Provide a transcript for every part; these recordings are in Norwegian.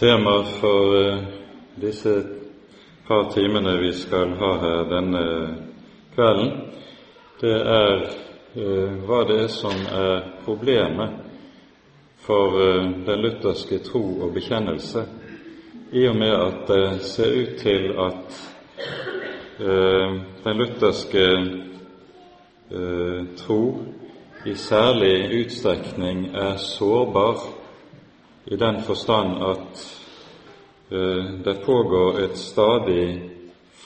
Tema for eh, disse par timene vi skal ha her denne kvelden, det er eh, hva det er som er problemet for eh, den lutherske tro og bekjennelse, i og med at det ser ut til at den lutherske tro i særlig utstrekning er sårbar i den forstand at det pågår et stadig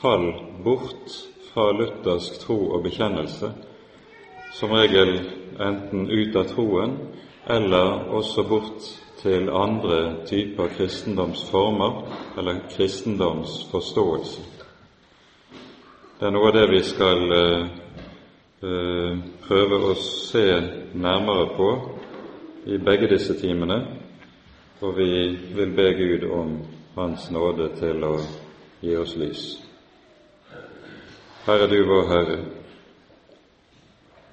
fall bort fra luthersk tro og bekjennelse, som regel enten ut av troen eller også bort til andre typer kristendomsformer eller kristendomsforståelse. Det er noe av det vi skal uh, uh, prøve å se nærmere på i begge disse timene, og vi vil be Gud om Hans nåde til å gi oss lys. Herre du vår Herre,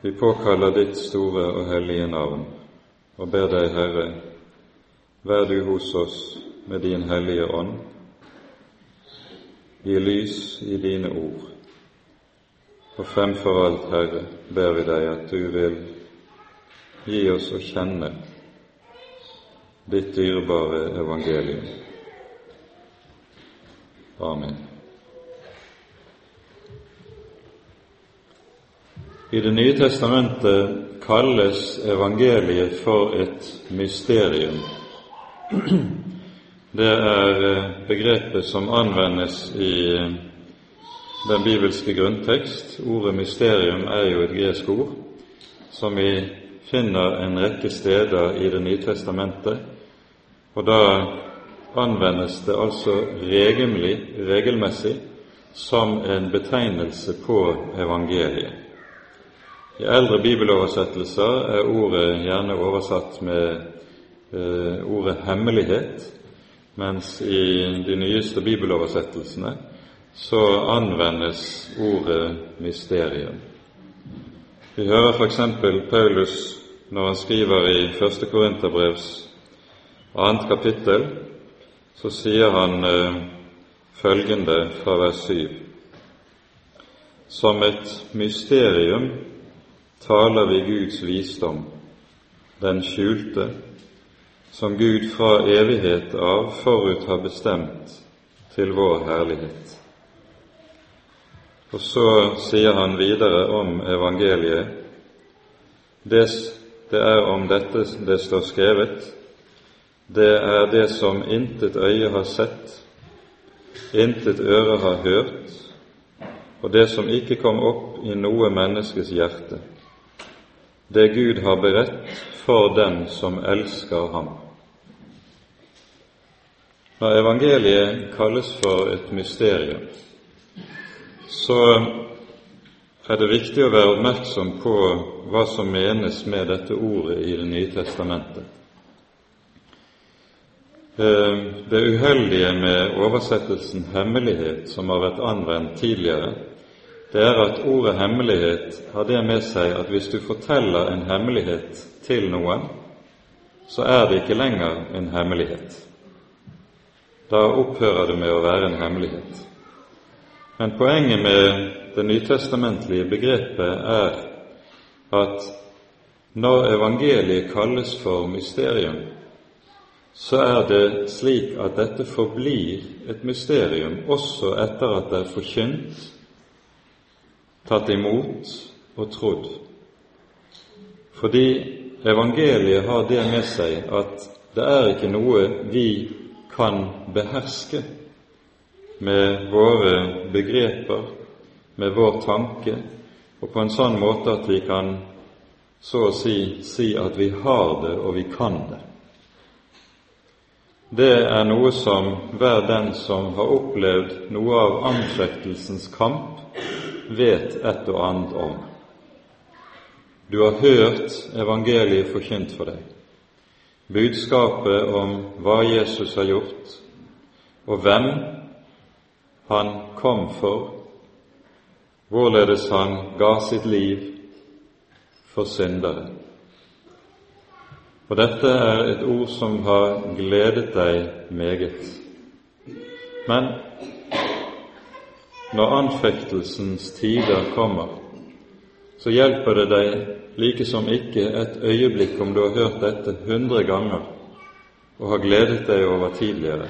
vi påkaller ditt store og hellige navn og ber deg, Herre, vær du hos oss med din hellige ånd, gi lys i dine ord, og fremfor alt, Herre, ber vi deg at du vil gi oss å kjenne ditt dyrebare evangelium. Amen. I Det nye testamentet kalles evangeliet for et mysterium. Det er eh, begrepet som anvendes i eh, den bibelske grunntekst. Ordet mysterium er jo et gresk ord som vi finner en rekke steder i Det nye testamentet, og da anvendes det altså regelmessig, regelmessig som en betegnelse på evangeliet. I eldre bibeloversettelser er ordet gjerne oversatt med eh, ordet 'hemmelighet', mens i de nyeste bibeloversettelsene så anvendes ordet 'mysterium'. Vi hører f.eks. Paulus når han skriver i 1. Korinterbrevs annet kapittel, så sier han eh, følgende fra vers 7. Som et mysterium taler vi Guds visdom, den skjulte, som Gud fra evighet av forut har bestemt til vår herlighet. Og så sier han videre om evangeliet. Det, det er om dette det står skrevet det er det som intet øye har sett, intet øre har hørt, og det som ikke kom opp i noe menneskes hjerte, det Gud har beredt for dem som elsker ham. Når evangeliet kalles for et mysterium, så er det viktig å være oppmerksom på hva som menes med dette ordet i Det nye testamentet. Eh, det uheldige med oversettelsen 'hemmelighet', som har vært anvendt tidligere, det er at ordet 'hemmelighet' har det med seg at hvis du forteller en hemmelighet til noen, så er det ikke lenger en hemmelighet. Da opphører det med å være en hemmelighet. Men poenget med det nytestamentlige begrepet er at når evangeliet kalles for mysterium, så er det slik at dette forblir et mysterium også etter at det er forkynt, tatt imot og trodd. Fordi evangeliet har det med seg at det er ikke noe vi kan beherske med våre begreper, med vår tanke, og på en sånn måte at vi kan så å si si at vi har det og vi kan det det er noe som hver den som har opplevd noe av anfektelsens kamp, vet et og annet om. Du har hørt evangeliet forkynt for deg, budskapet om hva Jesus har gjort, og hvem han kom for, hvorledes han ga sitt liv for syndere. For dette er et ord som har gledet deg meget. Men når anfektelsens tider kommer, så hjelper det deg like som ikke et øyeblikk om du har hørt dette hundre ganger og har gledet deg over tidligere,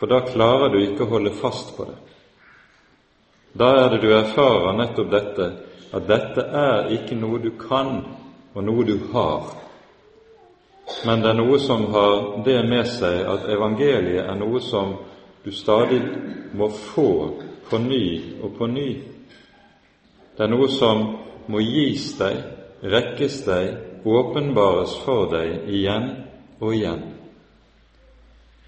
for da klarer du ikke å holde fast på det. Da er det du erfarer nettopp dette, at dette er ikke noe du kan, og noe du har, men det er noe som har det med seg at evangeliet er noe som du stadig må få på ny og på ny. Det er noe som må gis deg, rekkes deg, åpenbares for deg igjen og igjen.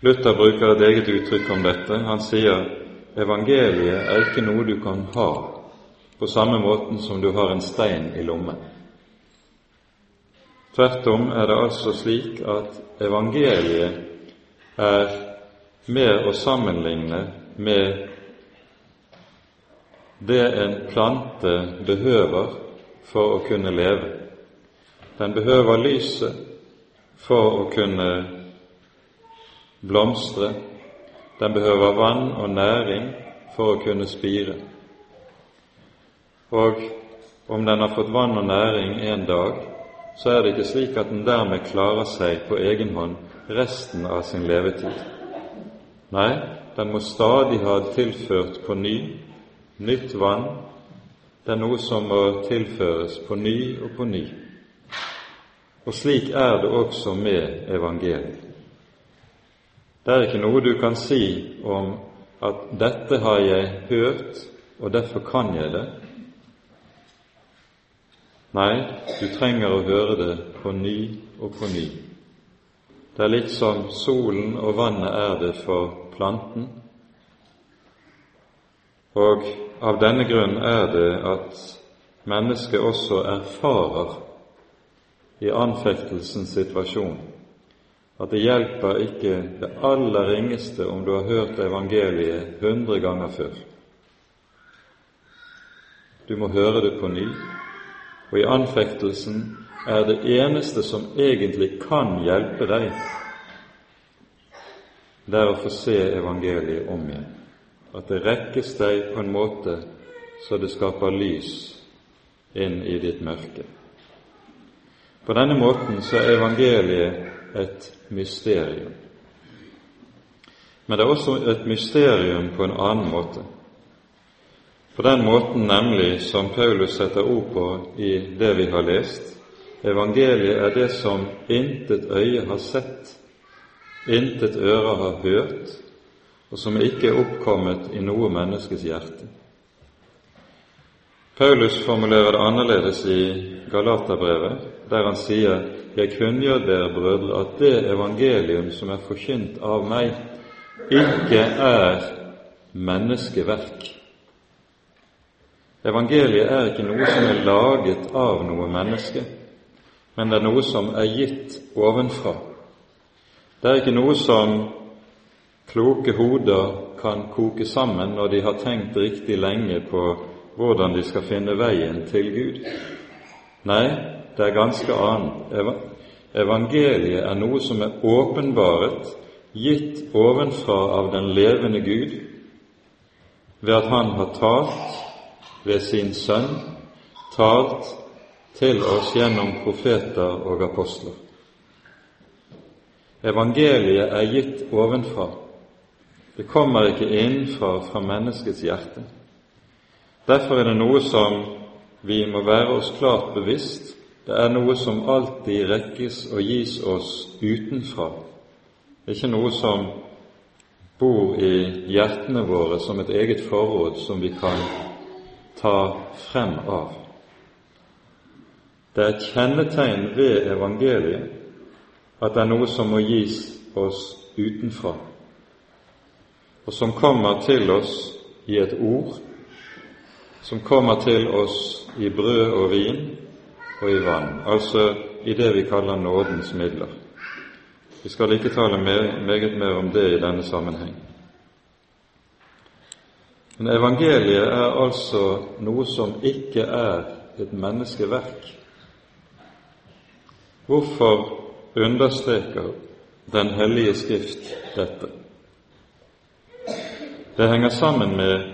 Luther bruker et eget uttrykk om dette. Han sier evangeliet er ikke noe du kan ha på samme måten som du har en stein i lommen. Tvert om er det altså slik at evangeliet er mer å sammenligne med det en plante behøver for å kunne leve. Den behøver lyset for å kunne blomstre. Den behøver vann og næring for å kunne spire. Og om den har fått vann og næring en dag, så er det ikke slik at den dermed klarer seg på egen hånd resten av sin levetid. Nei, den må stadig ha tilført på ny nytt vann. Det er noe som må tilføres på ny og på ny. Og slik er det også med evangeliet. Det er ikke noe du kan si om at 'dette har jeg hørt, og derfor kan jeg det', Nei, du trenger å høre det på ny og på ny. Det er litt som solen og vannet er det for planten. Og av denne grunn er det at mennesket også erfarer i anfektelsens situasjon at det hjelper ikke det aller ringeste om du har hørt evangeliet hundre ganger før. Du må høre det på ny, og i anfektelsen er det eneste som egentlig kan hjelpe deg, det er å få se evangeliet om igjen. At det rekkes deg på en måte så det skaper lys inn i ditt mørke. På denne måten så er evangeliet et mysterium. Men det er også et mysterium på en annen måte. På den måten nemlig som Paulus setter ord på i det vi har lest. Evangeliet er det som intet øye har sett, intet øre har hørt, og som ikke er oppkommet i noe menneskes hjerte. Paulus formulerer det annerledes i Galaterbrevet, der han sier:" Jeg kunngjør dere, brødre, at det evangelium som er forkynt av meg, ikke er menneskeverk, Evangeliet er ikke noe som er laget av noe menneske, men det er noe som er gitt ovenfra. Det er ikke noe som kloke hoder kan koke sammen når de har tenkt riktig lenge på hvordan de skal finne veien til Gud. Nei, det er ganske annet. Evangeliet er noe som er åpenbaret, gitt ovenfra av den levende Gud, ved at Han har talt ved sin Sønn talt til oss gjennom profeter og apostler. Evangeliet er gitt ovenfra. Det kommer ikke innenfra fra menneskets hjerte. Derfor er det noe som vi må være oss klart bevisst. Det er noe som alltid rekkes og gis oss utenfra. Det er ikke noe som bor i hjertene våre som et eget forråd som vi kan ta frem av. Det er et kjennetegn ved evangeliet at det er noe som må gis oss utenfra, og som kommer til oss i et ord, som kommer til oss i brød og vin og i vann, altså i det vi kaller nådens midler. Vi skal ikke tale meget mer om det i denne sammenheng. Men evangeliet er altså noe som ikke er et menneskeverk. Hvorfor understreker Den hellige skrift dette? Det henger sammen med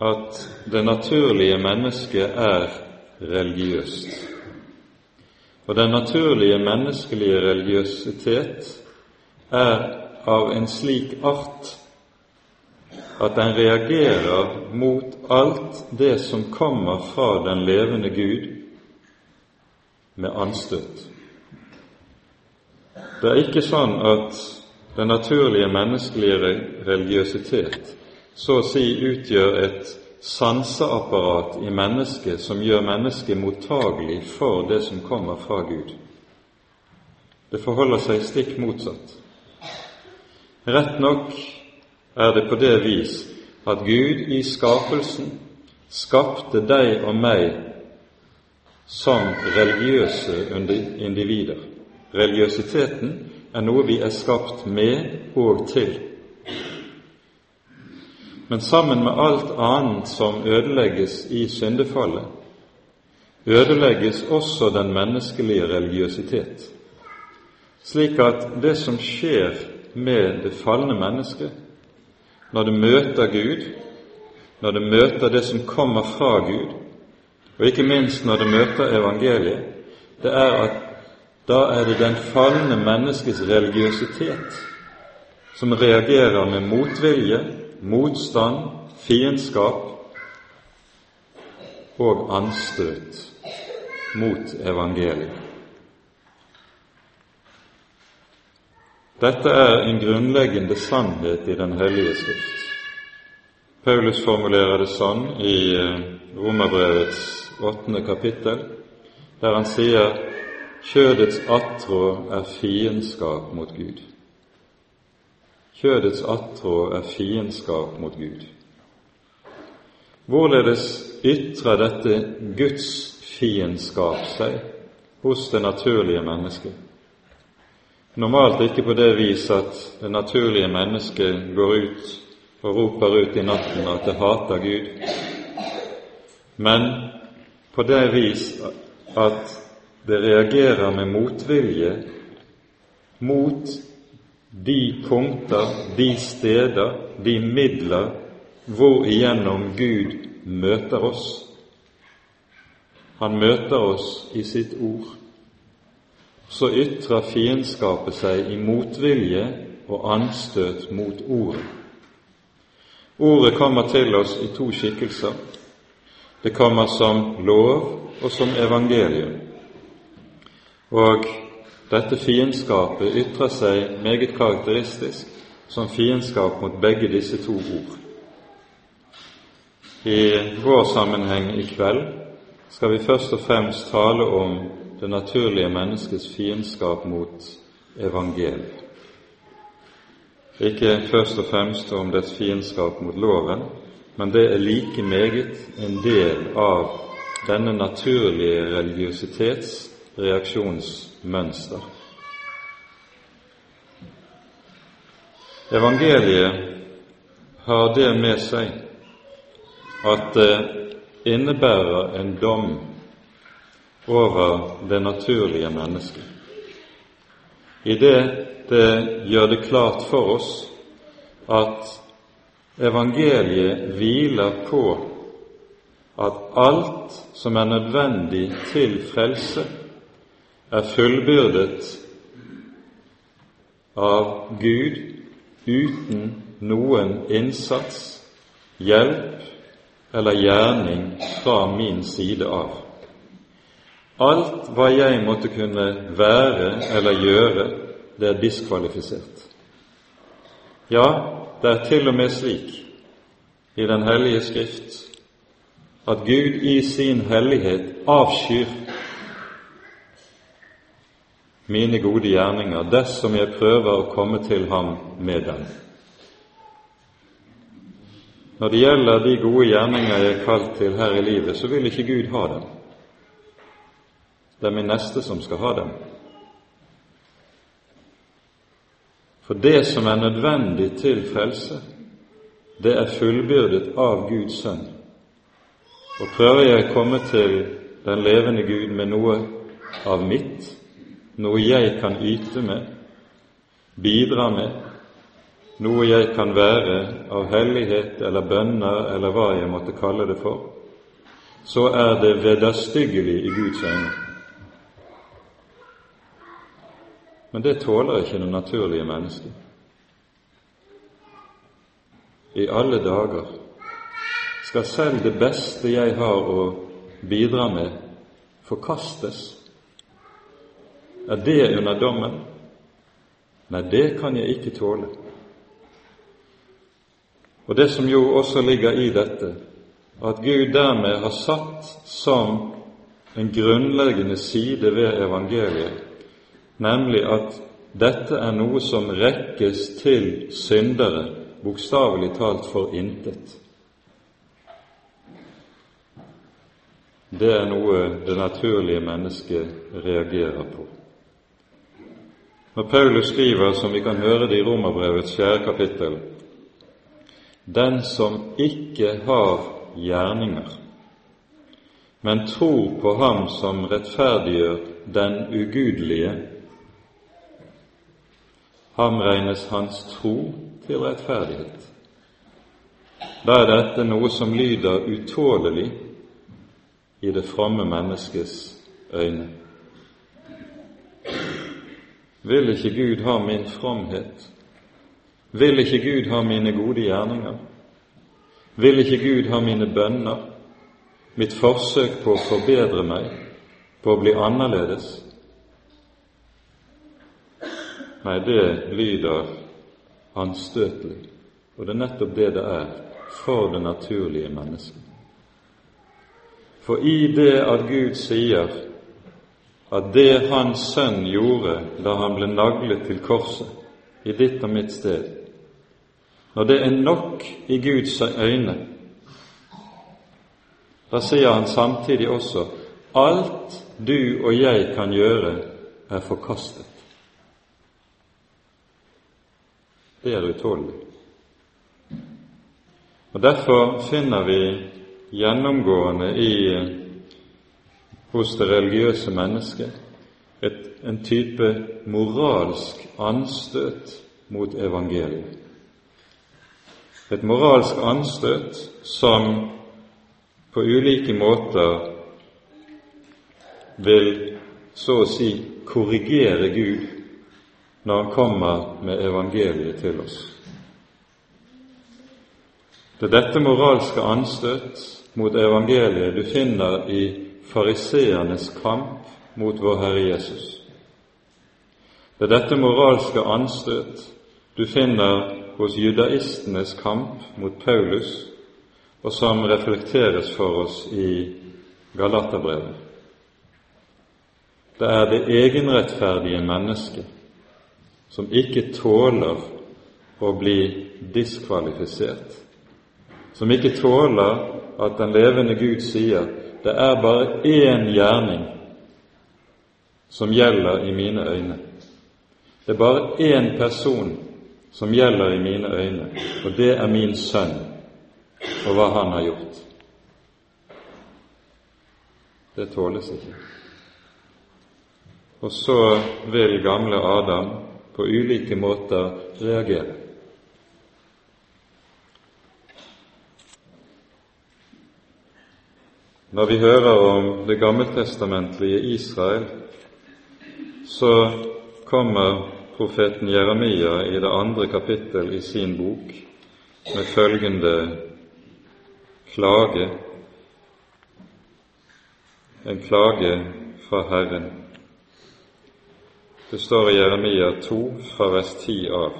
at det naturlige mennesket er religiøst. Og den naturlige menneskelige religiøsitet er av en slik art at den reagerer mot alt det som kommer fra den levende Gud, med anstøt. Det er ikke sånn at den naturlige menneskelige religiøsitet så å si utgjør et sanseapparat i mennesket som gjør mennesket mottagelig for det som kommer fra Gud. Det forholder seg stikk motsatt. Rett nok er det på det vis at Gud i skapelsen skapte deg og meg som religiøse individer. Religiøsiteten er noe vi er skapt med og til. Men sammen med alt annet som ødelegges i syndefallet, ødelegges også den menneskelige religiøsitet, slik at det som skjer med det falne mennesket, når det møter Gud, når det møter det som kommer fra Gud, og ikke minst når det møter evangeliet, det er at da er det den falne menneskets religiøsitet som reagerer med motvilje, motstand, fiendskap og anstøt mot evangeliet. Dette er en grunnleggende sannhet i Den hellige skrift. Paulus formulerer det sånn i eh, Romerbrevets åttende kapittel, der han sier kjødets attrå er fiendskap mot Gud. Kjødets attrå er fiendskap mot Gud. Hvorledes ytrer dette Guds fiendskap seg hos det naturlige mennesket? Normalt ikke på det vis at det naturlige mennesket går ut og roper ut i natten at det hater Gud, men på det vis at det reagerer med motvilje mot de punkter, de steder, de midler hvor igjennom Gud møter oss. Han møter oss i sitt ord så ytrer fiendskapet seg i motvilje og anstøt mot Ordet. Ordet kommer til oss i to skikkelser. Det kommer som lov og som evangelium. Og dette fiendskapet ytrer seg meget karakteristisk som fiendskap mot begge disse to ord. I vår sammenheng i kveld skal vi først og fremst tale om det naturlige menneskets fiendskap mot evangeliet. Ikke først og fremst om dets fiendskap mot loven, men det er like meget en del av denne naturlige religiøsitets reaksjonsmønster. Evangeliet har det med seg at det innebærer en dom over det naturlige mennesket. I det det gjør det klart for oss at evangeliet hviler på at alt som er nødvendig til frelse, er fullbyrdet av Gud uten noen innsats, hjelp eller gjerning fra min side av. Alt hva jeg måtte kunne være eller gjøre, det er diskvalifisert. Ja, det er til og med slik i Den hellige Skrift at Gud i sin hellighet avskyr mine gode gjerninger dersom jeg prøver å komme til ham med dem. Når det gjelder de gode gjerninger jeg er kalt til her i livet, så vil ikke Gud ha dem. Det er min neste som skal ha dem. For det som er nødvendig til frelse, det er fullbyrdet av Guds sønn. Og prøver jeg å komme til den levende Gud med noe av mitt, noe jeg kan yte med, bidra med, noe jeg kan være av hellighet eller bønner eller hva jeg måtte kalle det for, så er det vederstyggelig i Guds øyne. Men det tåler ikke det naturlige mennesket. I alle dager skal selv det beste jeg har å bidra med, forkastes. Er det under dommen? Nei, det kan jeg ikke tåle. Og det som jo også ligger i dette, at Gud dermed har satt som en grunnleggende side ved evangeliet, nemlig at dette er noe som rekkes til syndere, bokstavelig talt for intet. Det er noe det naturlige mennesket reagerer på. Når Paulus skriver, som vi kan høre det i Romerbrevets fjerde kapittel, den som ikke har gjerninger, men tror på Ham som rettferdiggjør den ugudelige, ham regnes hans tro til rettferdighet. Da er dette noe som lyder utålelig i det fromme menneskets øyne. Vil ikke Gud ha min fromhet? Vil ikke Gud ha mine gode gjerninger? Vil ikke Gud ha mine bønner, mitt forsøk på å forbedre meg, på å bli annerledes? Nei, det lyder anstøtelig, og det er nettopp det det er for det naturlige mennesket. For i det at Gud sier at det Hans Sønn gjorde da han ble naglet til korset, i ditt og mitt sted, når det er nok i Guds øyne, da sier han samtidig også alt du og jeg kan gjøre, er forkastet. Er utålelig. Og Derfor finner vi gjennomgående i, hos det religiøse mennesket et, en type moralsk anstøt mot evangeliet et moralsk anstøt som på ulike måter vil så å si korrigere Gud når Han kommer med evangeliet til oss. Det er dette moralske anstøt mot evangeliet du finner i fariseernes kamp mot vår Herre Jesus. Det er dette moralske anstøt du finner hos judaistenes kamp mot Paulus, og som reflekteres for oss i Galaterbrevet. Det er det egenrettferdige mennesket som ikke tåler å bli diskvalifisert, som ikke tåler at den levende Gud sier det er bare én gjerning som gjelder i mine øyne. Det er bare én person som gjelder i mine øyne, og det er min sønn og hva han har gjort. Det tåles ikke. Og så vil gamle Adam på ulike måter reagere. Når vi hører om det gammeltestamentlige Israel, så kommer profeten Jeremia i det andre kapittel i sin bok med følgende klage, en klage fra Herren. Det står i Jeremia 2 fra vers 10 av.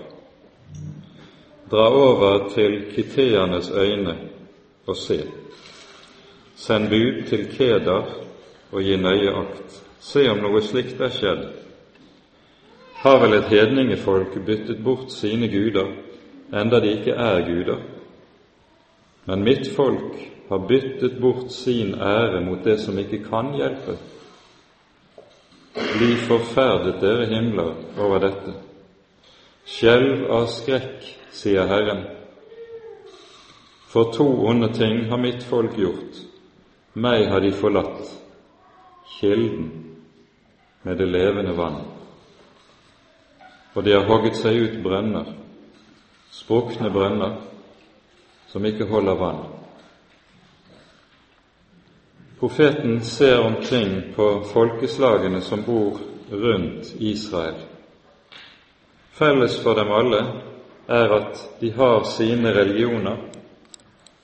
Dra over til kiteernes øyne og se. Send bud til Kedar og gi nøye akt. Se om noe slikt er skjedd har vel et hedningefolk byttet bort sine guder, enda de ikke er guder. Men mitt folk har byttet bort sin ære mot det som ikke kan hjelpe. Bli forferdet, dere himler, over dette. Skjelv av skrekk, sier Herren. For to onde ting har mitt folk gjort. Meg har de forlatt, kilden, med det levende vann. Og de har hogget seg ut brønner, sprukne brønner, som ikke holder vann. Profeten ser omkring på folkeslagene som bor rundt Israel. Felles for dem alle er at de har sine religioner,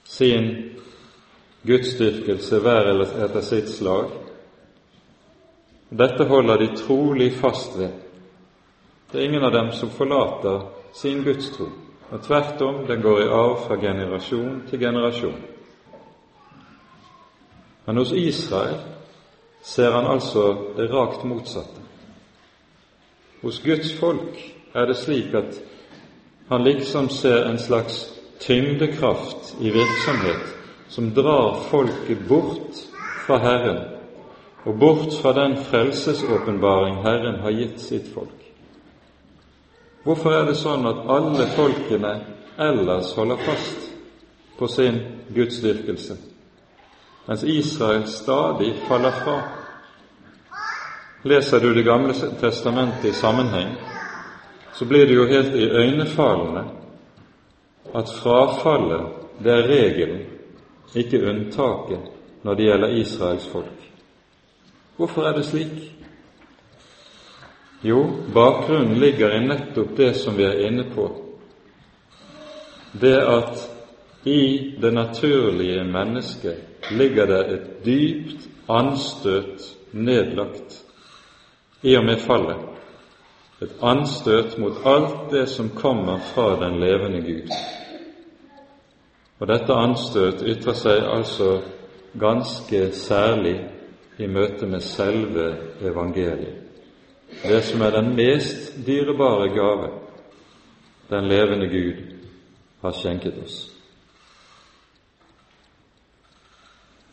sin gudsdyrkelse hver etter sitt slag, dette holder de trolig fast ved. Det er ingen av dem som forlater sin gudstro, og tvert om, den går i arv fra generasjon til generasjon. Men hos Israel ser han altså det rakt motsatte. Hos Guds folk er det slik at han liksom ser en slags tyngdekraft i virksomhet som drar folket bort fra Herren og bort fra den frelsesåpenbaring Herren har gitt sitt folk. Hvorfor er det sånn at alle folkene ellers holder fast på sin gudsdyrkelse, mens Israel stadig faller fra? Leser du Det gamle testamentet i sammenheng, så blir det jo helt iøynefallende at frafallet, det er regelen, ikke unntaket, når det gjelder Israels folk. Hvorfor er det slik? Jo, bakgrunnen ligger i nettopp det som vi er inne på. Det at i det naturlige mennesket ligger det et dypt anstøt nedlagt i og med fallet. Et anstøt mot alt det som kommer fra den levende Gud. Og dette anstøt ytrer seg altså ganske særlig i møte med selve evangeliet, det som er den mest dyrebare gave den levende Gud har skjenket oss.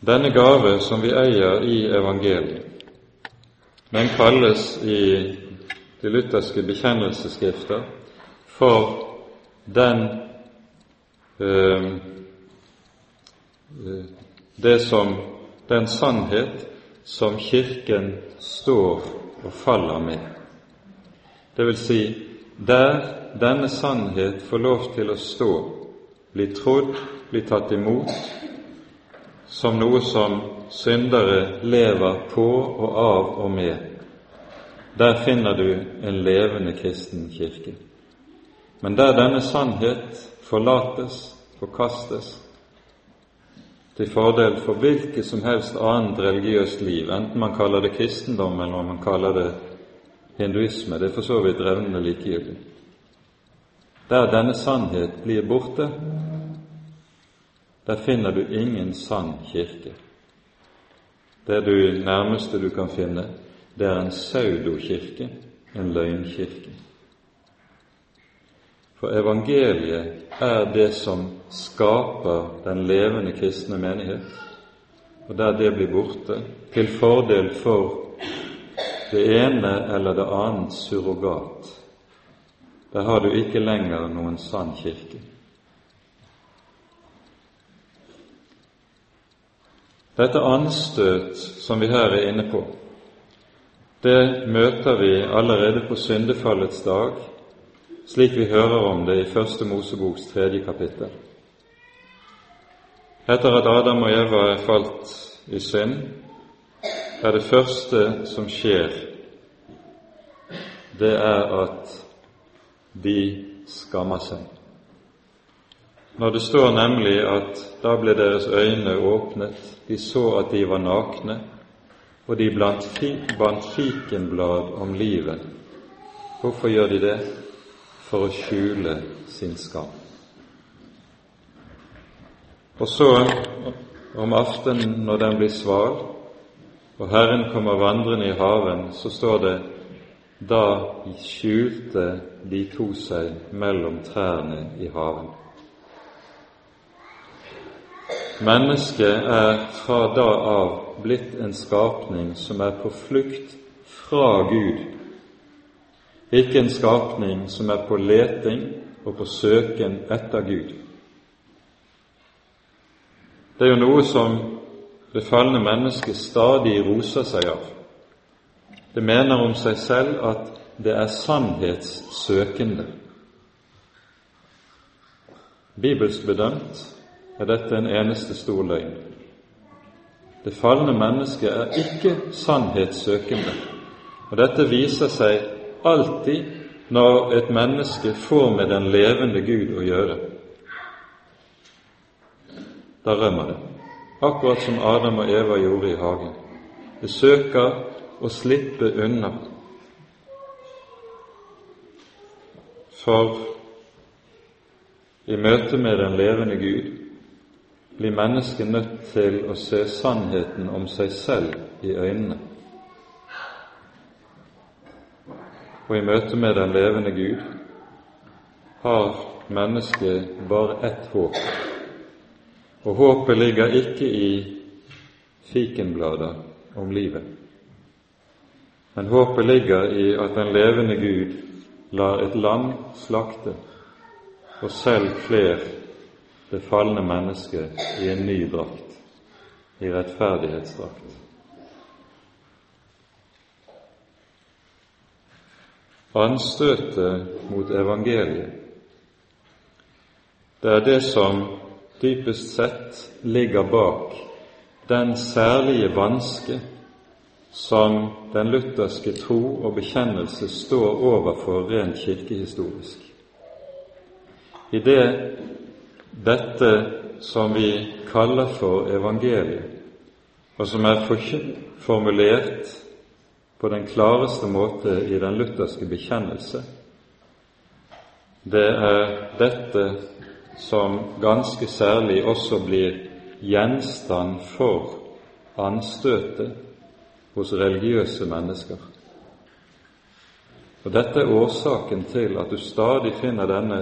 Denne gave som vi eier i evangeliet, den kalles i de lutherske bekjennelsesskrifter for den eh, det som den sannhet som Kirken står og faller med. Det vil si, der denne sannhet får lov til å stå, bli trodd, bli tatt imot, som noe som syndere lever på og av og med, der finner du en levende kristen kirke. Men der denne sannhet forlates, forkastes, til fordel for hvilket som helst annet religiøst liv, enten man kaller det kristendom eller man kaller det hinduisme. Det er for så vidt revnende likegyldig. Der denne sannhet blir borte, der finner du ingen sann kirke. Det du nærmeste du kan finne, det er en pseudokirke, en løgnkirke. For evangeliet er det som skaper den levende kristne menighet, og der det blir borte, til fordel for det ene eller det annet surrogat. Der har du ikke lenger noen sann kirke. Dette anstøt som vi her er inne på, det møter vi allerede på syndefallets dag slik vi hører om det i Første Moseboks tredje kapittel. Etter at Adam og Eva er falt i synd, er det første som skjer, det er at de skammer seg. Når det står nemlig at da ble deres øyne åpnet, de så at de var nakne, og de bandt fikenblad om livet. Hvorfor gjør de det? for å skjule sin skam. Og så, om aftenen når den blir sval, og Herren kommer vandrende i haven, så står det da skjulte de to seg mellom trærne i haven. Mennesket er fra da av blitt en skapning som er på flukt fra Gud ikke en skapning som er på leting og på søken etter Gud. Det er jo noe som det falne mennesket stadig roser seg av. Det mener om seg selv at det er sannhetssøkende. Bibelsk bedømt er dette en eneste stor løgn. Det falne mennesket er ikke sannhetssøkende, og dette viser seg alltid når et menneske får med den levende Gud å gjøre. Da rømmer det, akkurat som Adam og Eva gjorde i hagen. Det søker å slippe unna. For i møte med den levende Gud blir mennesket nødt til å se sannheten om seg selv i øynene. Og i møte med den levende Gud har mennesket bare ett håp. Og håpet ligger ikke i fikenblader om livet, men håpet ligger i at den levende Gud lar et land slakte og selv kler det falne mennesket i en ny drakt, i rettferdighetsdrakt. Anstøtet mot evangeliet, det er det som dypest sett ligger bak den særlige vanske som den lutherske tro og bekjennelse står overfor rent kirkehistorisk. I det dette som vi kaller for evangeliet, og som er formulert på den klareste måte i den lutherske bekjennelse, det er dette som ganske særlig også blir gjenstand for anstøtet hos religiøse mennesker. Og Dette er årsaken til at du stadig finner denne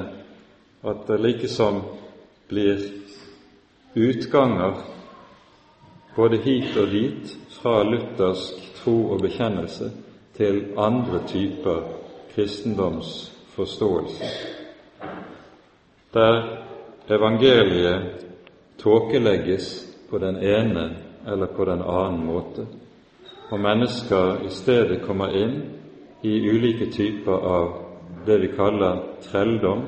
at det likesom blir utganger både hit og dit fra luthersk tro og bekjennelse til andre typer kristendomsforståelse, der evangeliet tåkelegges på den ene eller på den annen måte, og mennesker i stedet kommer inn i ulike typer av det vi kaller trelldom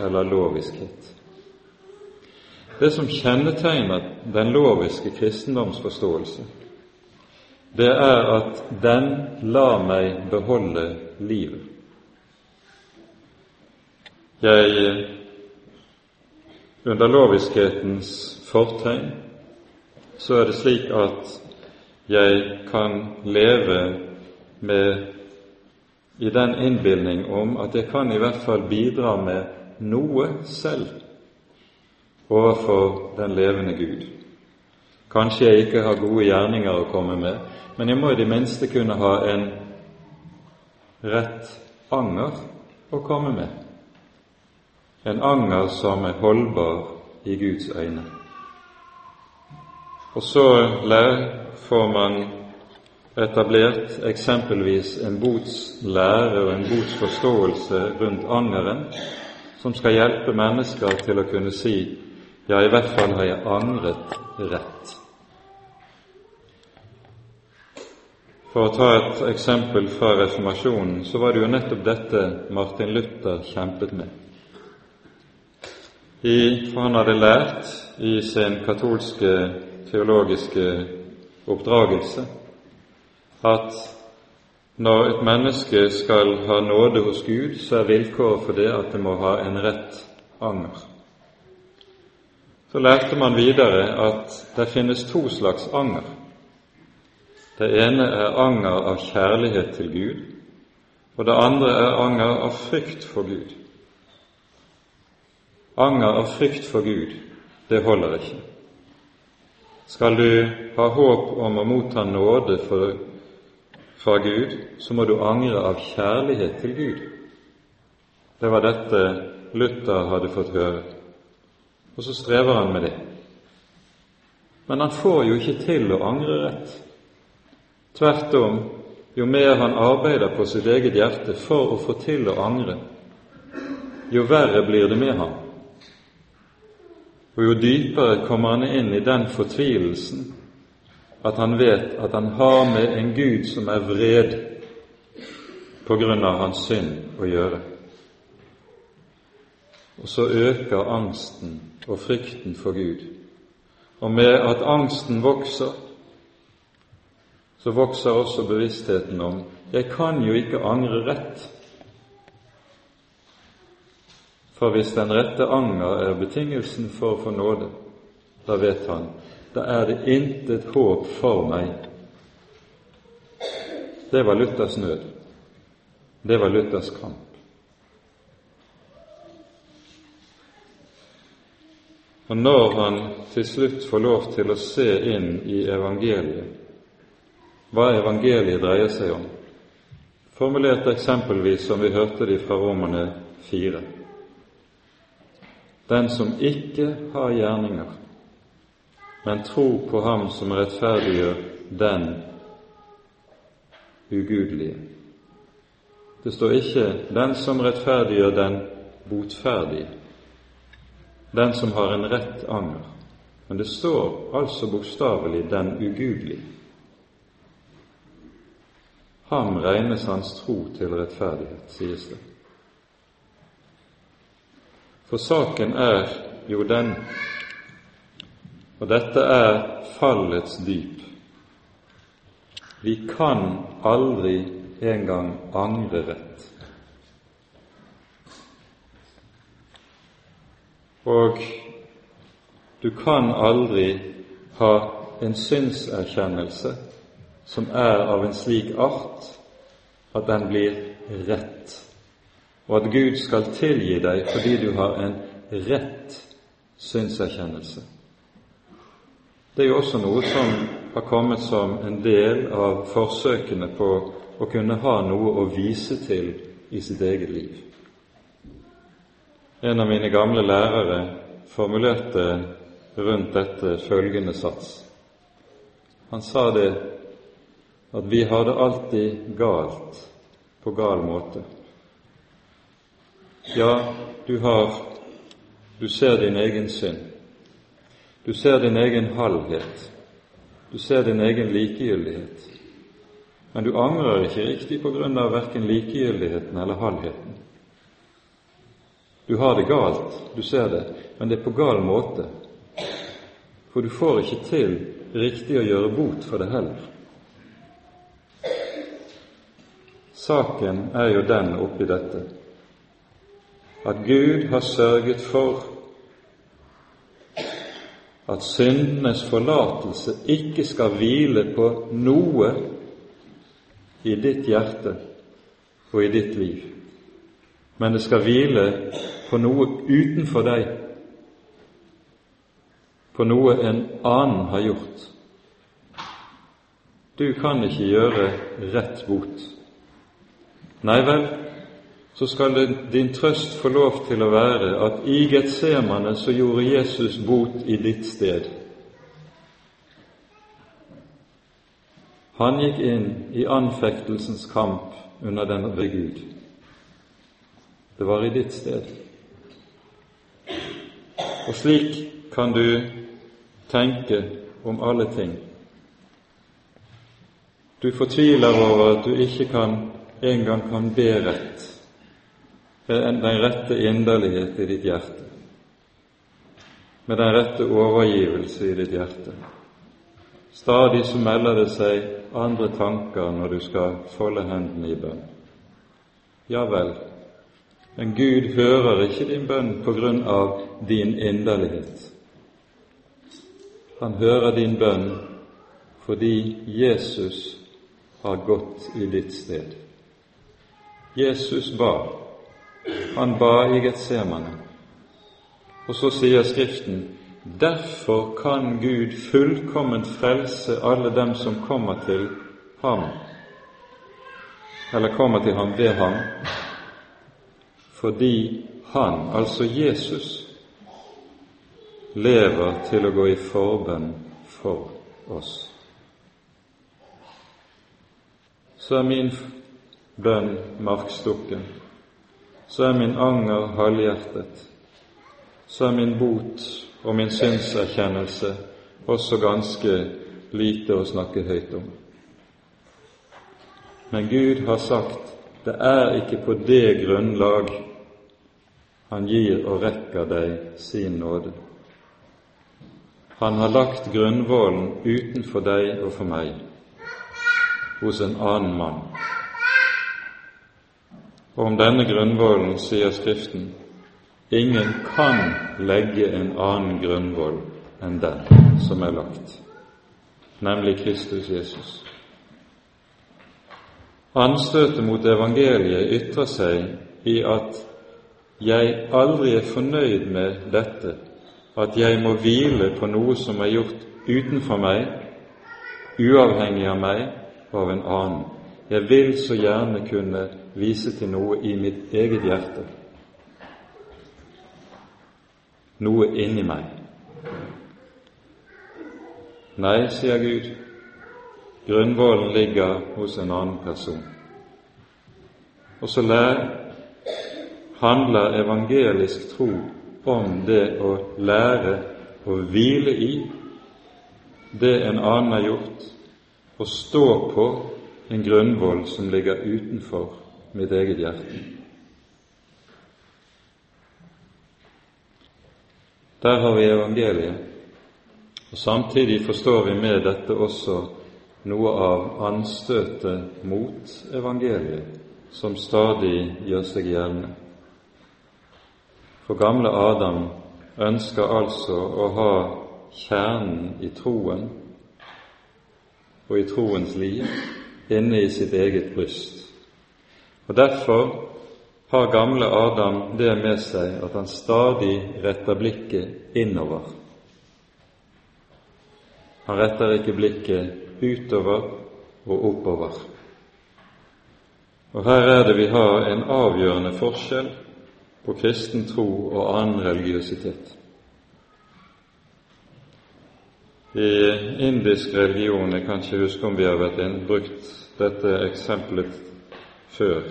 eller loviskhet. Det som kjennetegner den loviske kristendomsforståelse, det er at den lar meg beholde livet. Jeg Under loviskhetens fortegn så er det slik at jeg kan leve med i den innbilning om at jeg kan i hvert fall bidra med noe selv overfor den levende Gud. Kanskje jeg ikke har gode gjerninger å komme med, men jeg må i det minste kunne ha en rett anger å komme med. En anger som er holdbar i Guds øyne. Og så får man etablert eksempelvis en botslære og en botsforståelse rundt angeren, som skal hjelpe mennesker til å kunne si ja, i hvert fall har jeg angret rett. For å ta et eksempel fra reformasjonen, så var det jo nettopp dette Martin Luther kjempet med. I, for han hadde lært i sin katolske teologiske oppdragelse at når et menneske skal ha nåde hos Gud, så er vilkåret for det at det må ha en rett anger. Så lærte man videre at det finnes to slags anger. Det ene er anger av kjærlighet til Gud, og det andre er anger av frykt for Gud. Anger av frykt for Gud, det holder ikke. Skal du ha håp om å motta nåde for, fra Gud, så må du angre av kjærlighet til Gud. Det var dette Luther hadde fått høre og så strever han med det. Men han får jo ikke til å angre rett. Tvert om, jo mer han arbeider på sitt eget hjerte for å få til å angre, jo verre blir det med ham. Og jo dypere kommer han inn i den fortvilelsen at han vet at han har med en Gud som er vred på grunn av hans synd å gjøre. Og så øker angsten og frykten for Gud. Og med at angsten vokser, så vokser også bevisstheten om jeg kan jo ikke angre rett. For hvis den rette anger er betingelsen for å få nåde, da vet han da er det intet håp for meg. Det var Luthers nød. Det var Luthers kamp. Og når han til slutt får lov til å se inn i evangeliet, hva evangeliet dreier seg om, formulert eksempelvis som vi hørte det fra Romerne 4. Den som ikke har gjerninger, men tror på Ham som rettferdiggjør den ugudelige. Det står ikke 'den som rettferdiggjør den botferdige' den som har en rett anger. Men det står altså bokstavelig 'den ugudelige'. Ham regnes hans tro til rettferdighet, sies det. For saken er jo den, og dette er fallets dyp. Vi kan aldri engang angre rett. Og du kan aldri ha en synserkjennelse som er av en slik art at den blir rett, og at Gud skal tilgi deg fordi du har en rett synserkjennelse. Det er jo også noe som har kommet som en del av forsøkene på å kunne ha noe å vise til i sitt eget liv. En av mine gamle lærere formulerte rundt dette følgende sats. Han sa det at vi har det alltid galt på gal måte. Ja, du har Du ser din egen synd. Du ser din egen halvhet. Du ser din egen likegyldighet. Men du angrer ikke riktig på grunn av verken likegyldigheten eller halvheten. Du har det galt, du ser det, men det er på gal måte. For du får ikke til riktig å gjøre bot for det heller. Saken er jo den oppi dette at Gud har sørget for at syndenes forlatelse ikke skal hvile på noe i ditt hjerte og i ditt liv, men det skal hvile på noe utenfor deg, på noe en annen har gjort. Du kan ikke gjøre rett bot. Nei vel, så skal din trøst få lov til å være at i Getsemane så gjorde Jesus bot i ditt sted. Han gikk inn i anfektelsens kamp under denne ved Gud. Det var i ditt sted. Og slik kan du tenke om alle ting. Du fortviler over at du ikke kan engang kan be rett, med den rette inderlighet i ditt hjerte, med den rette overgivelse i ditt hjerte. Stadig så melder det seg andre tanker når du skal folde hendene i bønn. Ja vel, men Gud hører ikke din bønn på grunn av din inderlighet. Han hører din bønn fordi Jesus har gått i ditt sted. Jesus ba. Han ba i Getsemane. Og så sier Skriften derfor kan Gud fullkomment frelse alle dem som kommer til ham, eller kommer til ham ved ham, fordi han, altså Jesus, lever til å gå i forbønn for oss. Så er min bønn markstukken, så er min anger halvhjertet, så er min bot og min synserkjennelse også ganske lite å snakke høyt om. Men Gud har sagt det er ikke på det grunnlag Han gir og rekker deg sin nåde. Han har lagt grunnvollen utenfor deg og for meg hos en annen mann. Og om denne grunnvollen sier Skriften ingen kan legge en annen grunnvoll enn den som er lagt, nemlig Kristus Jesus. Anstøtet mot evangeliet ytrer seg i at jeg aldri er fornøyd med dette, at jeg må hvile på noe som er gjort utenfor meg, uavhengig av meg og av en annen. Jeg vil så gjerne kunne vise til noe i mitt eget hjerte, noe inni meg. Nei, sier Gud, grunnvollen ligger hos en annen person. Og så handler evangelisk tro om det å lære å hvile i det en annen har gjort, og stå på en grunnvoll som ligger utenfor mitt eget hjerte. Der har vi evangeliet, og samtidig forstår vi med dette også noe av anstøtet mot evangeliet, som stadig gjør seg gjeldende. For gamle Adam ønsker altså å ha kjernen i troen og i troens liv inne i sitt eget bryst. Og Derfor har gamle Adam det med seg at han stadig retter blikket innover. Han retter ikke blikket utover og oppover. Og Her er det vi har en avgjørende forskjell på kristen tro og annen religiøsitet. I indisk religion Jeg kan ikke huske om vi har vært inn, brukt dette eksempelet før,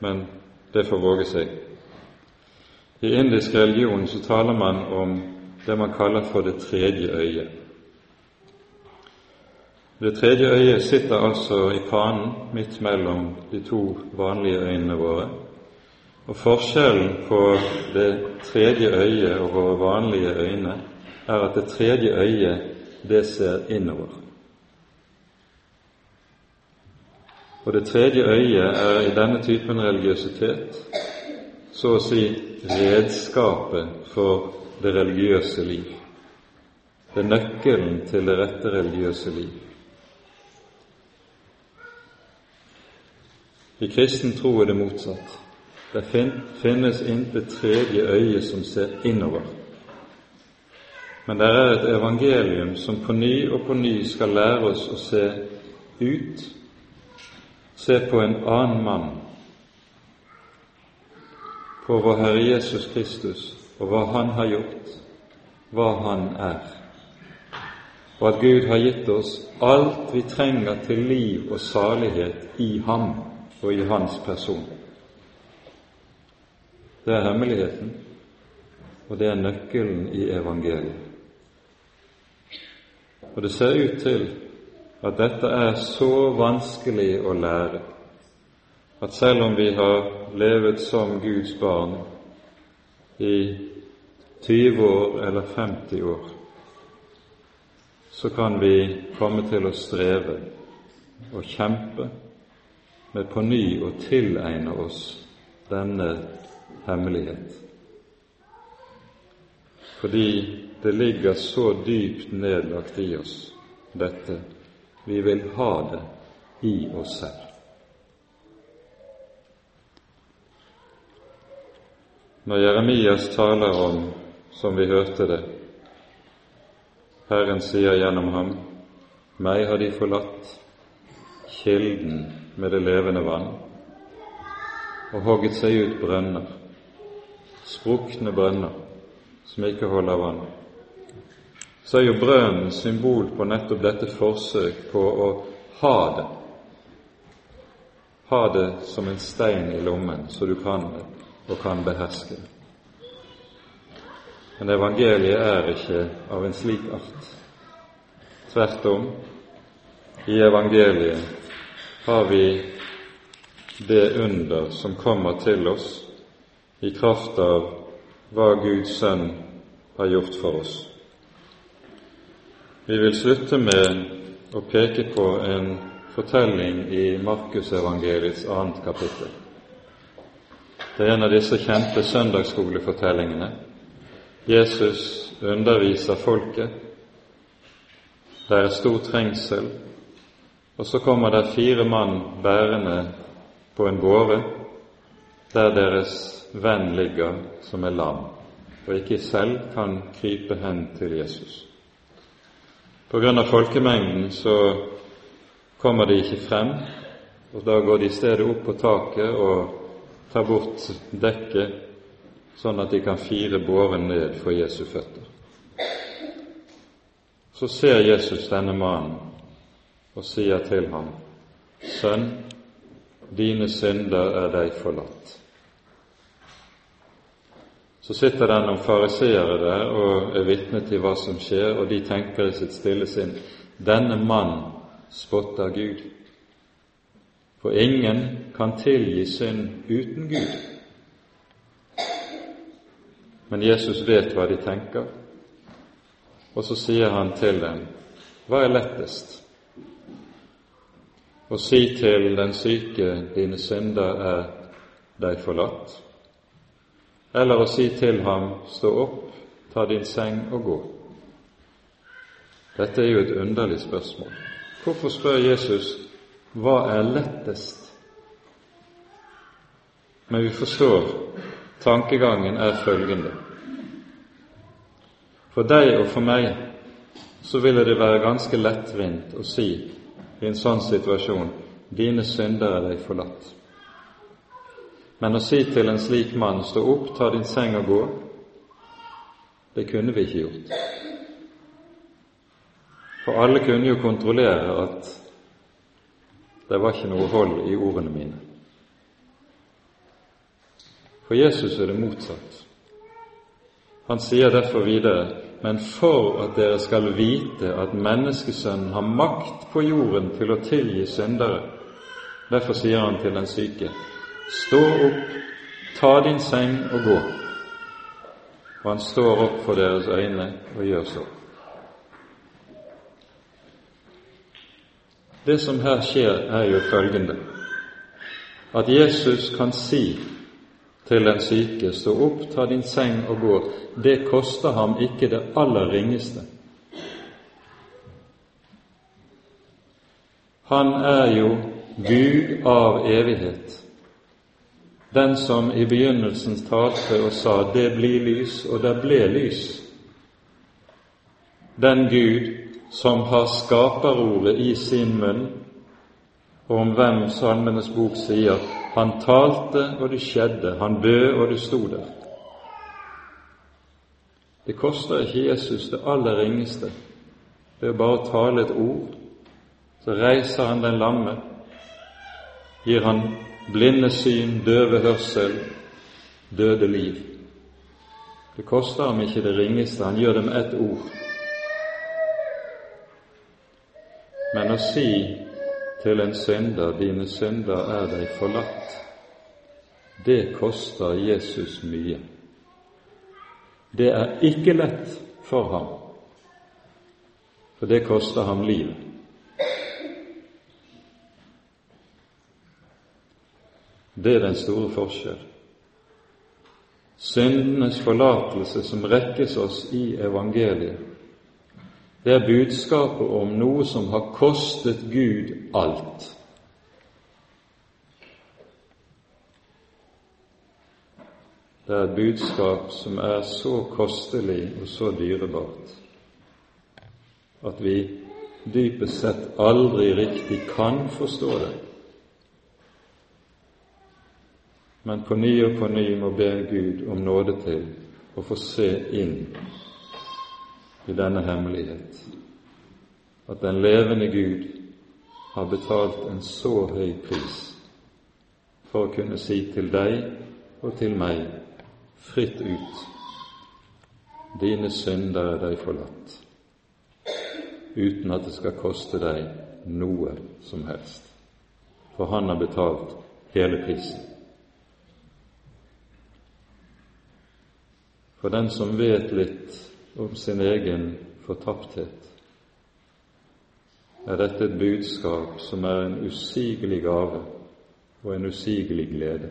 men det får våge seg. I indisk religion så taler man om det man kaller for det tredje øyet. Det tredje øyet sitter altså i panen midt mellom de to vanlige øynene våre. Og Forskjellen på det tredje øyet og våre vanlige øyne er at det tredje øyet det ser innover. Og det tredje øyet er i denne typen religiøsitet så å si redskapet for det religiøse liv. Det er nøkkelen til det rette religiøse liv. I kristen tro er det motsatt. Det finnes intet tredje øye som ser innover. Men det er et evangelium som på ny og på ny skal lære oss å se ut se på en annen mann, på vår Herre Jesus Kristus og hva Han har gjort, hva Han er, og at Gud har gitt oss alt vi trenger til liv og salighet i Ham og i Hans person. Det er hemmeligheten, og det er nøkkelen i evangeliet. Og det ser ut til at dette er så vanskelig å lære at selv om vi har levet som Guds barn i 20 år eller 50 år, så kan vi komme til å streve og kjempe med på ny å tilegne oss denne hemmelighet. Fordi det ligger så dypt nedlagt i oss, dette vi vil ha det i oss selv. Når Jeremias taler om, som vi hørte det, Herren sier gjennom ham, meg har de forlatt, kilden med det levende vann, og hogget seg ut brønner, sprukne brønner som ikke holder vann så er jo brønnen symbol på nettopp dette forsøk på å ha det. Ha det som en stein i lommen, så du kan det og kan beherske det. Men evangeliet er ikke av en slik art. Tvert om, i evangeliet har vi det under som kommer til oss i kraft av hva Guds sønn har gjort for oss. Vi vil slutte med å peke på en fortelling i Markusevangeliets annet kapittel. Det er en av disse kjente søndagsskolefortellingene. Jesus underviser folket. Det er stor trengsel, og så kommer det fire mann bærende på en båre der deres venn ligger som er lam, og ikke selv kan krype hen til Jesus. På grunn av folkemengden så kommer de ikke frem, og da går de i stedet opp på taket og tar bort dekket, sånn at de kan fire båren ned for Jesu føtter. Så ser Jesus denne mannen og sier til ham, Sønn, dine synder er deg forlatt. Så sitter det noen fariseere der og er vitne til hva som skjer, og de tenker i sitt stille sinn denne mann spotter Gud. For ingen kan tilgi synd uten Gud. Men Jesus vet hva de tenker, og så sier han til dem, hva er lettest? og si til den syke dine synder er deg forlatt, eller å si til ham stå opp, ta din seng og gå. Dette er jo et underlig spørsmål. Hvorfor spør Jesus hva er lettest? Men vi forstår tankegangen er følgende. For deg og for meg så ville det være ganske lettvint å si i en sånn situasjon dine synder er deg forlatt. Men å si til en slik mann stå opp, ta din seng og gå, det kunne vi ikke gjort. For alle kunne jo kontrollere at det var ikke noe hold i ordene mine. For Jesus er det motsatt. Han sier derfor videre men for at dere skal vite at menneskesønnen har makt på jorden til å tilgi syndere. Derfor sier han til den syke, stå opp, ta din seng og gå. Og han står opp for deres øyne og gjør så. Det som her skjer, er jo følgende at Jesus kan si til den syke, stå opp, ta din seng og gå, det koster ham ikke det aller ringeste. Han er jo Gud av evighet, den som i begynnelsen talte og sa 'det blir lys', og det ble lys. Den Gud som har skaperordet i sin munn, og om hvem Salmenes bok sier han talte, og det skjedde. Han bød, og det sto der. Det koster ikke Jesus det aller ringeste. Det er bare å tale et ord, så reiser han den lamme, gir han blinde syn, døve hørsel, døde liv. Det koster ham ikke det ringeste, han gjør det med ett ord. Men å si til en synder, dine synder er deg forlatt, det koster Jesus mye. Det er ikke lett for ham, for det koster ham livet. Det er den store forskjell. Syndenes forlatelse som rekkes oss i evangeliet, det er budskapet om noe som har kostet Gud alt. Det er et budskap som er så kostelig og så dyrebart at vi dypest sett aldri riktig kan forstå det, men på ny og på ny må be Gud om nåde til å få se inn i denne hemmelighet at den levende Gud har betalt en så høy pris for å kunne si til deg og til meg fritt ut dine synder er deg forlatt. uten at det skal koste deg noe som helst. For han har betalt hele prisen. For den som vet litt om sin egen fortapthet, er dette et budskap som er en usigelig gave og en usigelig glede.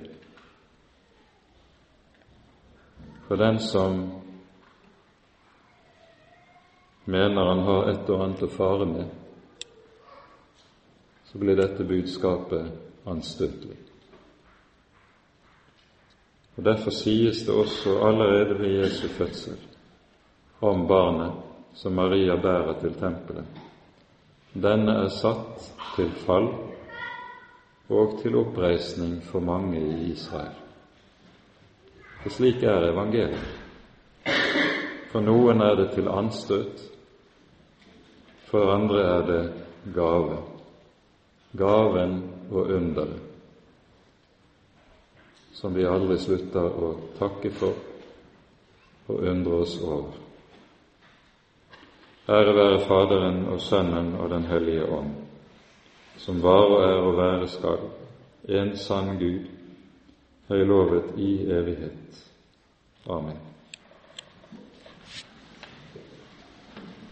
For den som mener han har et og annet å fare med, så blir dette budskapet anstøtelig. Og Derfor sies det også allerede ved Jesu fødsel om barnet som Maria bærer til tempelet. Denne er satt til fall og til oppreisning for mange i Israel. For slik er evangeliet. For noen er det til anstøt, for andre er det gave. Gaven og underet, som vi aldri slutter å takke for og undre oss over. Ære være Faderen og Sønnen og Den hellige ånd, som var og er og være skal, en sann Gud, høylovet i evighet. Amen.